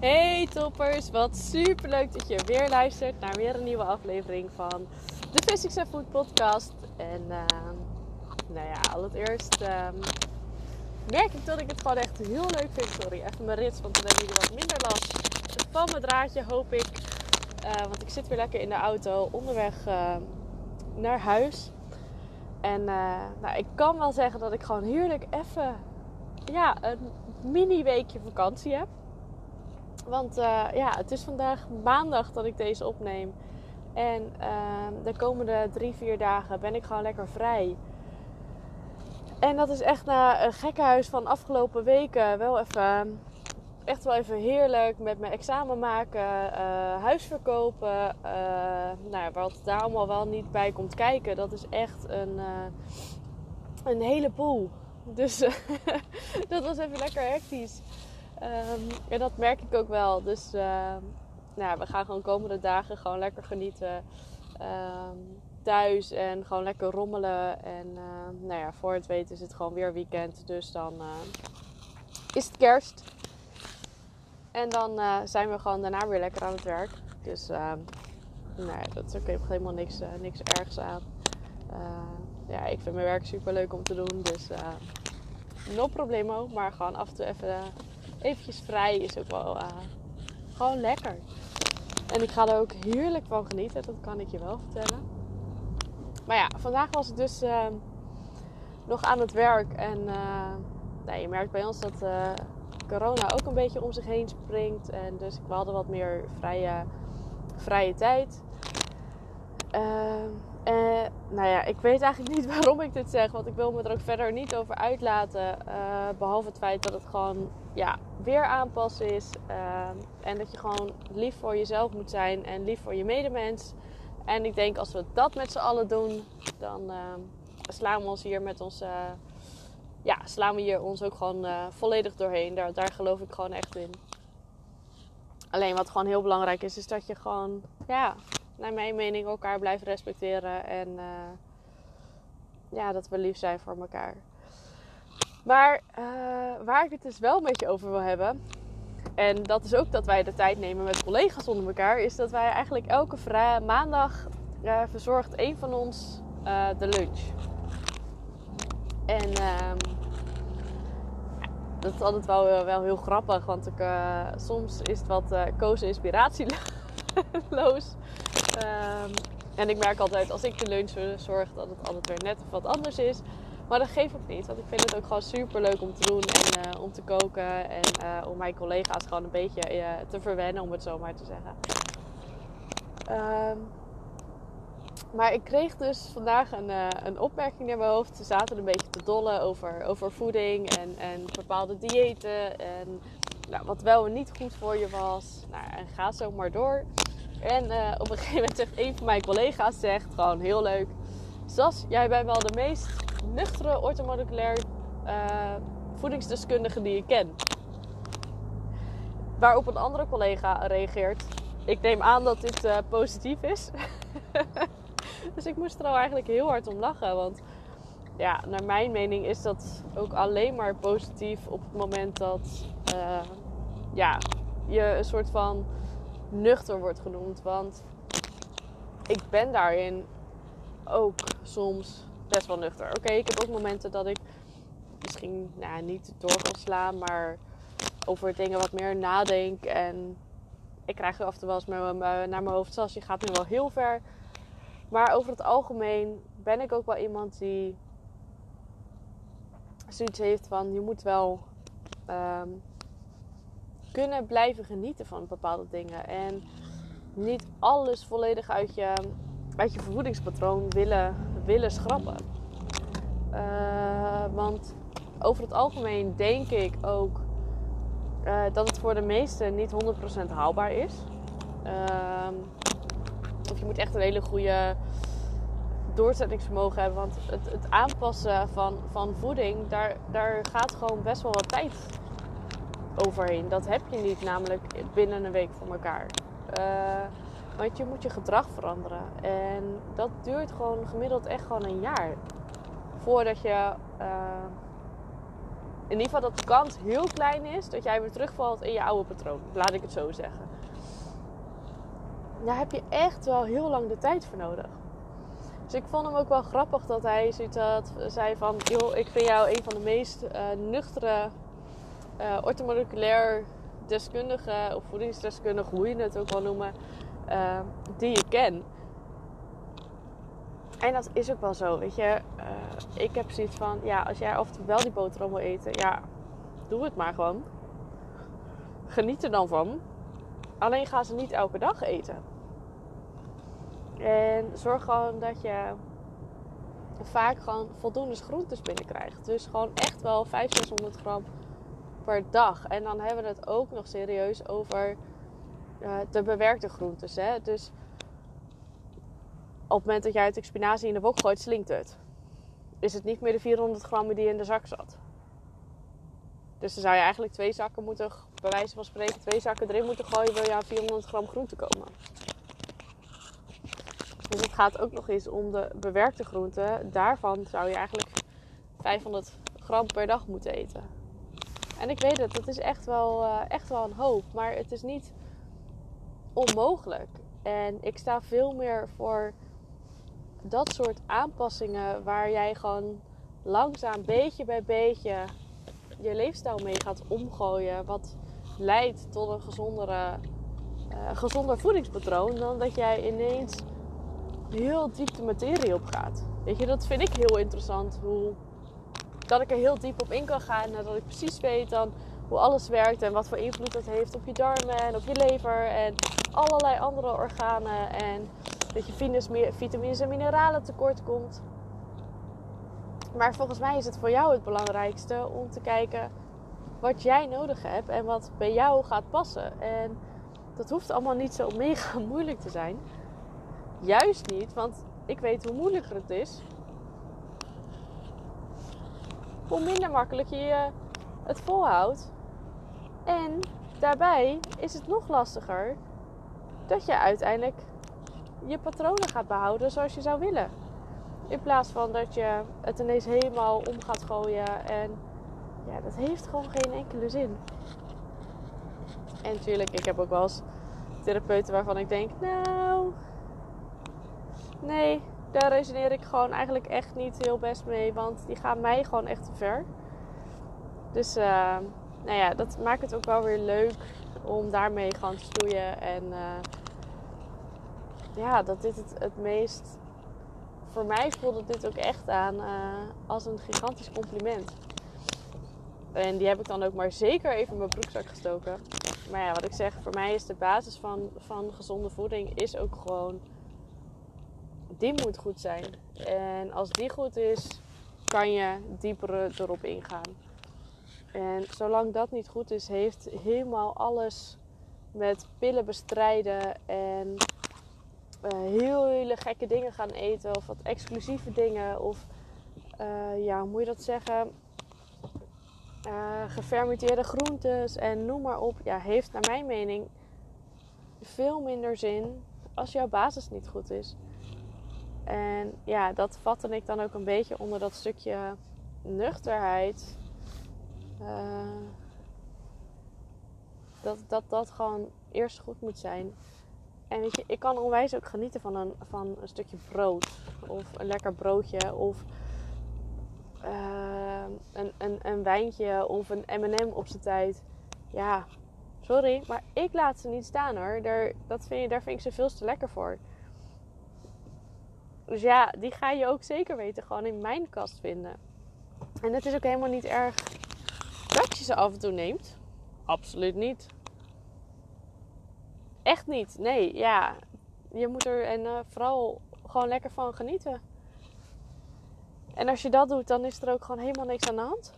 Hey toppers, wat super leuk dat je weer luistert naar weer een nieuwe aflevering van de Physics and Food podcast. En uh, nou ja, allereerst uh, merk ik dat ik het gewoon echt heel leuk vind. Sorry, even mijn rits, want dan hebben jullie wat minder last van mijn draadje, hoop ik. Uh, want ik zit weer lekker in de auto onderweg uh, naar huis. En uh, nou, ik kan wel zeggen dat ik gewoon heerlijk even ja, een mini weekje vakantie heb. Want uh, ja, het is vandaag maandag dat ik deze opneem. En uh, de komende drie, vier dagen ben ik gewoon lekker vrij. En dat is echt na een gekkenhuis van afgelopen weken wel even, echt wel even heerlijk. Met mijn examen maken, uh, huis verkopen. nou, wat daar allemaal wel niet bij komt kijken, dat is echt een, een heleboel. Dus dat was even lekker hectisch. Um, en dat merk ik ook wel. Dus uh, nou, we gaan gewoon komende dagen gewoon lekker genieten. Um, thuis en gewoon lekker rommelen. En nou ja, voor het weten is het gewoon weer weekend. Dus dan uh, is het kerst. En dan eh, zijn we gewoon daarna weer lekker aan het werk. Dus nou ja, dat is ook helemaal niks, niks ergs aan. ja, ik vind mijn werk super leuk om te doen. Dus no problemo. Maar gewoon af en toe even eventjes vrij is ook wel uh, gewoon lekker. En ik ga er ook heerlijk van genieten, dat kan ik je wel vertellen. Maar ja, vandaag was ik dus uh, nog aan het werk. En uh, nou, je merkt bij ons dat corona ook een beetje om zich heen springt. En dus we hadden wat meer vrije, vrije tijd. En nou ja, ik weet eigenlijk niet waarom ik dit zeg. Want ik wil me er ook verder niet over uitlaten. behalve het feit dat het gewoon ja, weer aanpassen is. Uh, en dat je gewoon lief voor jezelf moet zijn en lief voor je medemens. En ik denk als we dat met z'n allen doen, dan slaan we ons hier met ons. Ja, slaan we hier ons ook gewoon volledig doorheen. Daar, daar geloof ik gewoon echt in. Alleen wat gewoon heel belangrijk is, is dat je gewoon, ja, naar mijn mening, elkaar blijft respecteren. En uh, ja, dat we lief zijn voor elkaar. Maar uh, waar ik het dus wel met je over wil hebben. En dat is ook dat wij de tijd nemen met collega's onder elkaar. Is dat wij eigenlijk elke maandag uh, verzorgt een van ons de lunch. En dat is altijd wel, wel heel grappig. Want ik, soms is het wat kozen inspiratieloos. Um, en ik merk altijd als ik de lunch verzorg dat het altijd weer net wat anders is. Maar dat geeft ook niet. Want ik vind het ook gewoon super leuk om te doen en uh, om te koken. En uh, om mijn collega's gewoon een beetje uh, te verwennen, om het zo maar te zeggen. Um, maar ik kreeg dus vandaag een, een opmerking in mijn hoofd. Ze zaten een beetje te dollen over, over voeding en, en bepaalde diëten. En nou, wat wel en niet goed voor je was. Nou, en ga zo maar door. En op een gegeven moment zegt een van mijn collega's, zegt gewoon heel leuk. Sas, jij bent wel de meest nuchtere orthomoleculair uh, voedingsdeskundige die ik ken. Waarop een andere collega reageert. Ik neem aan dat dit uh, positief is. dus ik moest er al eigenlijk heel hard om lachen. Want ja, naar mijn mening is dat ook alleen maar positief op het moment dat ja, je een soort van nuchter wordt genoemd. Want ik ben daarin ook soms best wel nuchter. Oké, ik heb ook momenten dat ik misschien nou, niet door kan slaan, maar over dingen wat meer nadenk. En ik krijg af en toe wel eens naar mijn hoofd, zoals je gaat nu wel heel ver. Maar over het algemeen ben ik ook wel iemand die zoiets heeft van je moet wel um, kunnen blijven genieten van bepaalde dingen. En niet alles volledig uit je, uit je vervoedingspatroon willen willen schrappen. Uh, want over het algemeen denk ik ook uh, dat het voor de meesten niet 100% haalbaar is. Uh, of je moet echt een hele goede doorzettingsvermogen hebben. Want het, het aanpassen van, van voeding, daar, daar gaat gewoon best wel wat tijd overheen. Dat heb je niet namelijk binnen een week voor elkaar. Uh, want je moet je gedrag veranderen. En dat duurt gewoon gemiddeld echt gewoon een jaar. Voordat je uh, in ieder geval dat de kans heel klein is dat jij weer terugvalt in je oude patroon. Laat ik het zo zeggen. Daar heb je echt wel heel lang de tijd voor nodig. Dus ik vond hem ook wel grappig dat hij zoiets had, zei van... joh, ik vind jou een van de meest uh, nuchtere uh, orthomoleculair deskundige... of voedingsdeskundige, hoe je het ook wel noemen... Uh, die je ken. En dat is ook wel zo, weet je. ik heb zoiets van, ja, als jij af wel die boterham wil eten... ja, doe het maar gewoon. Geniet er dan van. Alleen ga ze niet elke dag eten. En zorg gewoon dat je vaak gewoon voldoende groentes binnenkrijgt. Dus gewoon echt wel 500, 600 gram per dag. En dan hebben we het ook nog serieus over uh, de bewerkte groentes. Hè? Dus op het moment dat jij het spinazie in de wok gooit, slinkt het. Is het niet meer de 400 gram die in de zak zat. Dus dan zou je eigenlijk twee zakken moeten, bij wijze van spreken, twee zakken erin moeten gooien. Wil je aan 400 gram groente komen. Dus het gaat ook nog eens om de bewerkte groenten. Daarvan zou je eigenlijk 500 gram per dag moeten eten. En ik weet het, dat is echt wel, uh, echt wel een hoop. Maar het is niet onmogelijk. En ik sta veel meer voor dat soort aanpassingen waar jij gewoon langzaam, beetje bij beetje, je leefstijl mee gaat omgooien. Wat leidt tot een gezondere, uh, gezonder voedingspatroon. Dan dat jij ineens heel diep de materie op gaat. Weet je, dat vind ik heel interessant. Hoe, dat ik er heel diep op in kan gaan. En dat ik precies weet dan hoe alles werkt. En wat voor invloed dat heeft op je darmen en op je lever. En allerlei andere organen. En dat je vitamines en mineralen tekort komt. Maar volgens mij is het voor jou het belangrijkste om te kijken wat jij nodig hebt en wat bij jou gaat passen. En dat hoeft allemaal niet zo mega moeilijk te zijn. Juist niet, want ik weet hoe moeilijker het is. Hoe minder makkelijk je het volhoudt. En daarbij is het nog lastiger dat je uiteindelijk je patronen gaat behouden zoals je zou willen. In plaats van dat je het ineens helemaal om gaat gooien. En ja, dat heeft gewoon geen enkele zin. En natuurlijk, ik heb ook wel eens therapeuten waarvan ik denk, nou, Nee, daar resoneer ik gewoon eigenlijk echt niet heel best mee. Want die gaan mij gewoon echt te ver. Dus uh, nou ja, dat maakt het ook wel weer leuk om daarmee gewoon te stoeien. En uh, ja, dat dit het, het meest. Voor mij voelde dit ook echt aan uh, als een gigantisch compliment. En die heb ik dan ook maar zeker even in mijn broekzak gestoken. Maar ja, wat ik zeg, voor mij is de basis van, van gezonde voeding is ook gewoon die moet goed zijn. En als die goed is, kan je dieper erop ingaan. En zolang dat niet goed is, heeft helemaal alles met pillen bestrijden en heel hele gekke dingen gaan eten of wat exclusieve dingen of uh, ja, hoe moet je dat zeggen? Uh, gefermenteerde groentes en noem maar op. Ja, heeft naar mijn mening veel minder zin als jouw basis niet goed is. En ja, dat vatte ik dan ook een beetje onder dat stukje nuchterheid. Uh, dat, dat dat gewoon eerst goed moet zijn. En weet je, ik kan onwijs ook genieten van een, van een stukje brood. Of een lekker broodje. Of uh, een, een, een wijntje. Of een M&M op zijn tijd. Ja, sorry. Maar ik laat ze niet staan hoor. Daar, dat vind daar vind ik ze veel te lekker voor. Dus ja, die ga je ook zeker weten gewoon in mijn kast vinden. En het is ook helemaal niet erg dat je ze af en toe neemt. Absoluut niet. Echt niet. Nee, ja. Je moet er en uh, vooral gewoon lekker van genieten. En als je dat doet, dan is er ook gewoon helemaal niks aan de hand.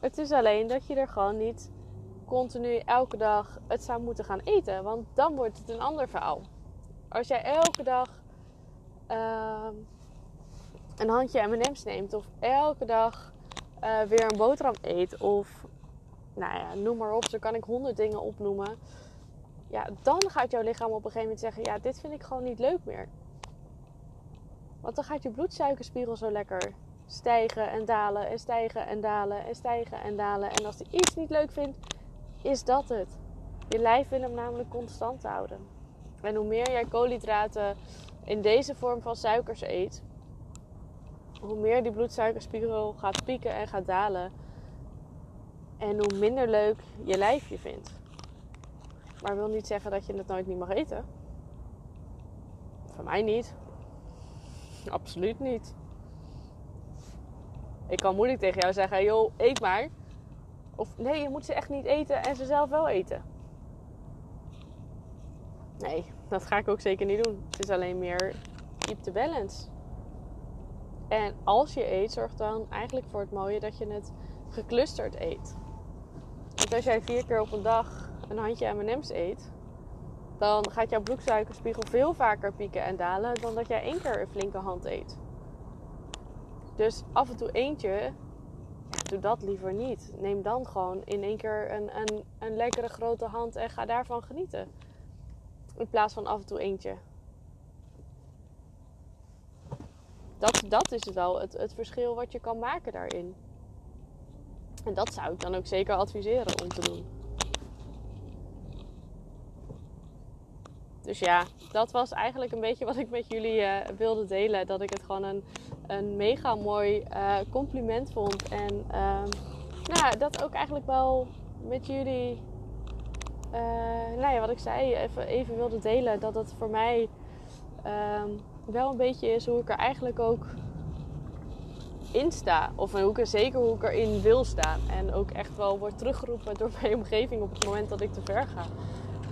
Het is alleen dat je er gewoon niet continu elke dag het zou moeten gaan eten. Want dan wordt het een ander verhaal. Als jij elke dag uh, een handje M&M's neemt of elke dag uh, weer een boterham eet of nou ja, noem maar op, zo kan ik honderd dingen opnoemen. Ja, dan gaat jouw lichaam op een gegeven moment zeggen: Ja, dit vind ik gewoon niet leuk meer. Want dan gaat je bloedsuikerspiegel zo lekker stijgen en dalen en stijgen en dalen en stijgen en dalen. En als hij iets niet leuk vindt, is dat het. Je lijf wil hem namelijk constant houden. En hoe meer jij koolhydraten in deze vorm van suikers eet, hoe meer die bloedsuikerspiegel gaat pieken en gaat dalen. En hoe minder leuk je lijf je vindt. Maar wil niet zeggen dat je het nooit niet mag eten. Voor mij niet. Absoluut niet. Ik kan moeilijk tegen jou zeggen: joh, eet maar. Of nee, je moet ze echt niet eten en ze zelf wel eten. Nee, dat ga ik ook zeker niet doen. Het is alleen meer keep the balance. En als je eet, zorg dan eigenlijk voor het mooie dat je het geclusterd eet. Want als jij vier keer op een dag een handje M&M's eet, dan gaat jouw bloedsuikerspiegel veel vaker pieken en dalen dan dat jij één keer een flinke hand eet. Dus af en toe eentje, doe dat liever niet. Neem dan gewoon in één keer een, een, een lekkere grote hand en ga daarvan genieten. In plaats van af en toe eentje. Dat, dat is wel het, het verschil wat je kan maken daarin. En dat zou ik dan ook zeker adviseren om te doen. Dus ja, dat was eigenlijk een beetje wat ik met jullie uh, wilde delen. Dat ik het gewoon een, een mega mooi uh, compliment vond. En uh, nou, dat ook eigenlijk wel met jullie, uh, nou ja, wat ik zei, even, even wilde delen. Dat het voor mij ehm, wel een beetje is hoe ik er eigenlijk ook in sta. Of hoe ik er zeker hoe ik erin wil staan. En ook echt wel wordt teruggeroepen door mijn omgeving op het moment dat ik te ver ga.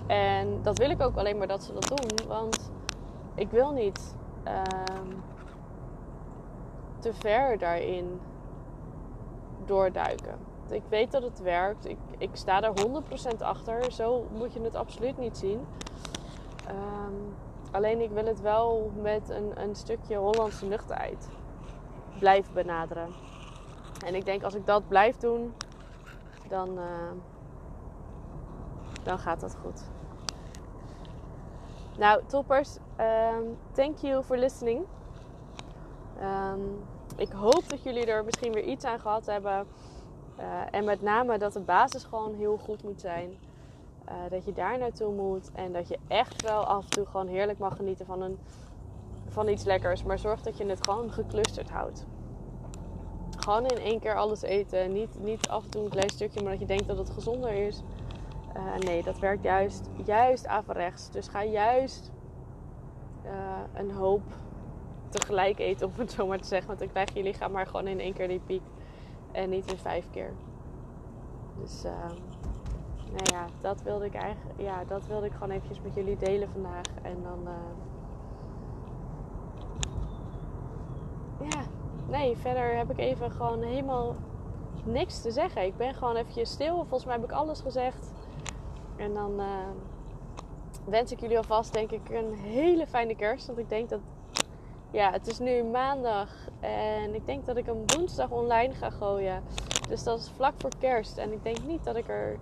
En dat wil ik ook alleen maar dat ze dat doen. Want ik wil niet uh, te ver daarin doorduiken. Ik weet dat het werkt. Ik, ik sta er 100% achter. Zo moet je het absoluut niet zien. Um, alleen ik wil het wel met een, een stukje Hollandse nuchterheid blijven benaderen. En ik denk als ik dat blijf doen, dan, uh, dan gaat dat goed. Nou, toppers, um, thank you for listening. Um, ik hoop dat jullie er misschien weer iets aan gehad hebben. Uh, en met name dat de basis gewoon heel goed moet zijn. Uh, dat je daar naartoe moet. En dat je echt wel af en toe gewoon heerlijk mag genieten van, een, van iets lekkers. Maar zorg dat je het gewoon geclusterd houdt. Gewoon in één keer alles eten. Niet, niet af en toe een klein stukje, maar dat je denkt dat het gezonder is. Uh, nee, dat werkt juist, juist averechts. Dus ga juist een hoop tegelijk eten, om het zo maar te zeggen. Want dan krijg je lichaam maar gewoon in één keer die piek. En niet in vijf keer. Dus uh, nou ja, dat wilde ik eigenlijk, ja, dat wilde ik gewoon eventjes met jullie delen vandaag. En dan, ja, nee, verder heb ik even gewoon helemaal niks te zeggen. Ik ben gewoon eventjes stil. Volgens mij heb ik alles gezegd. En dan uh, wens ik jullie alvast, denk ik, een hele fijne kerst. Want ik denk dat, ja, het is nu maandag. En ik denk dat ik hem woensdag online ga gooien. Dus dat is vlak voor kerst. En ik denk niet dat ik er.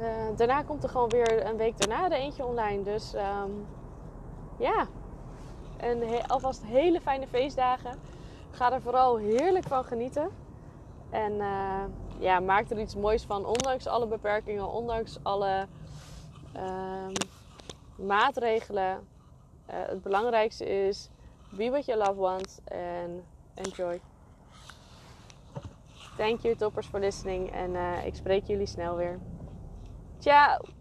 Uh, daarna komt er gewoon weer een week daarna de eentje online. Dus um, ja, en alvast hele fijne feestdagen. Ga er vooral heerlijk van genieten. En uh, ja, maak er iets moois van. Ondanks alle beperkingen, ondanks alle uh, maatregelen. Uh, het belangrijkste is: be with your loved ones and enjoy. Thank you, toppers, for listening. En uh, ik spreek jullie snel weer. Ciao!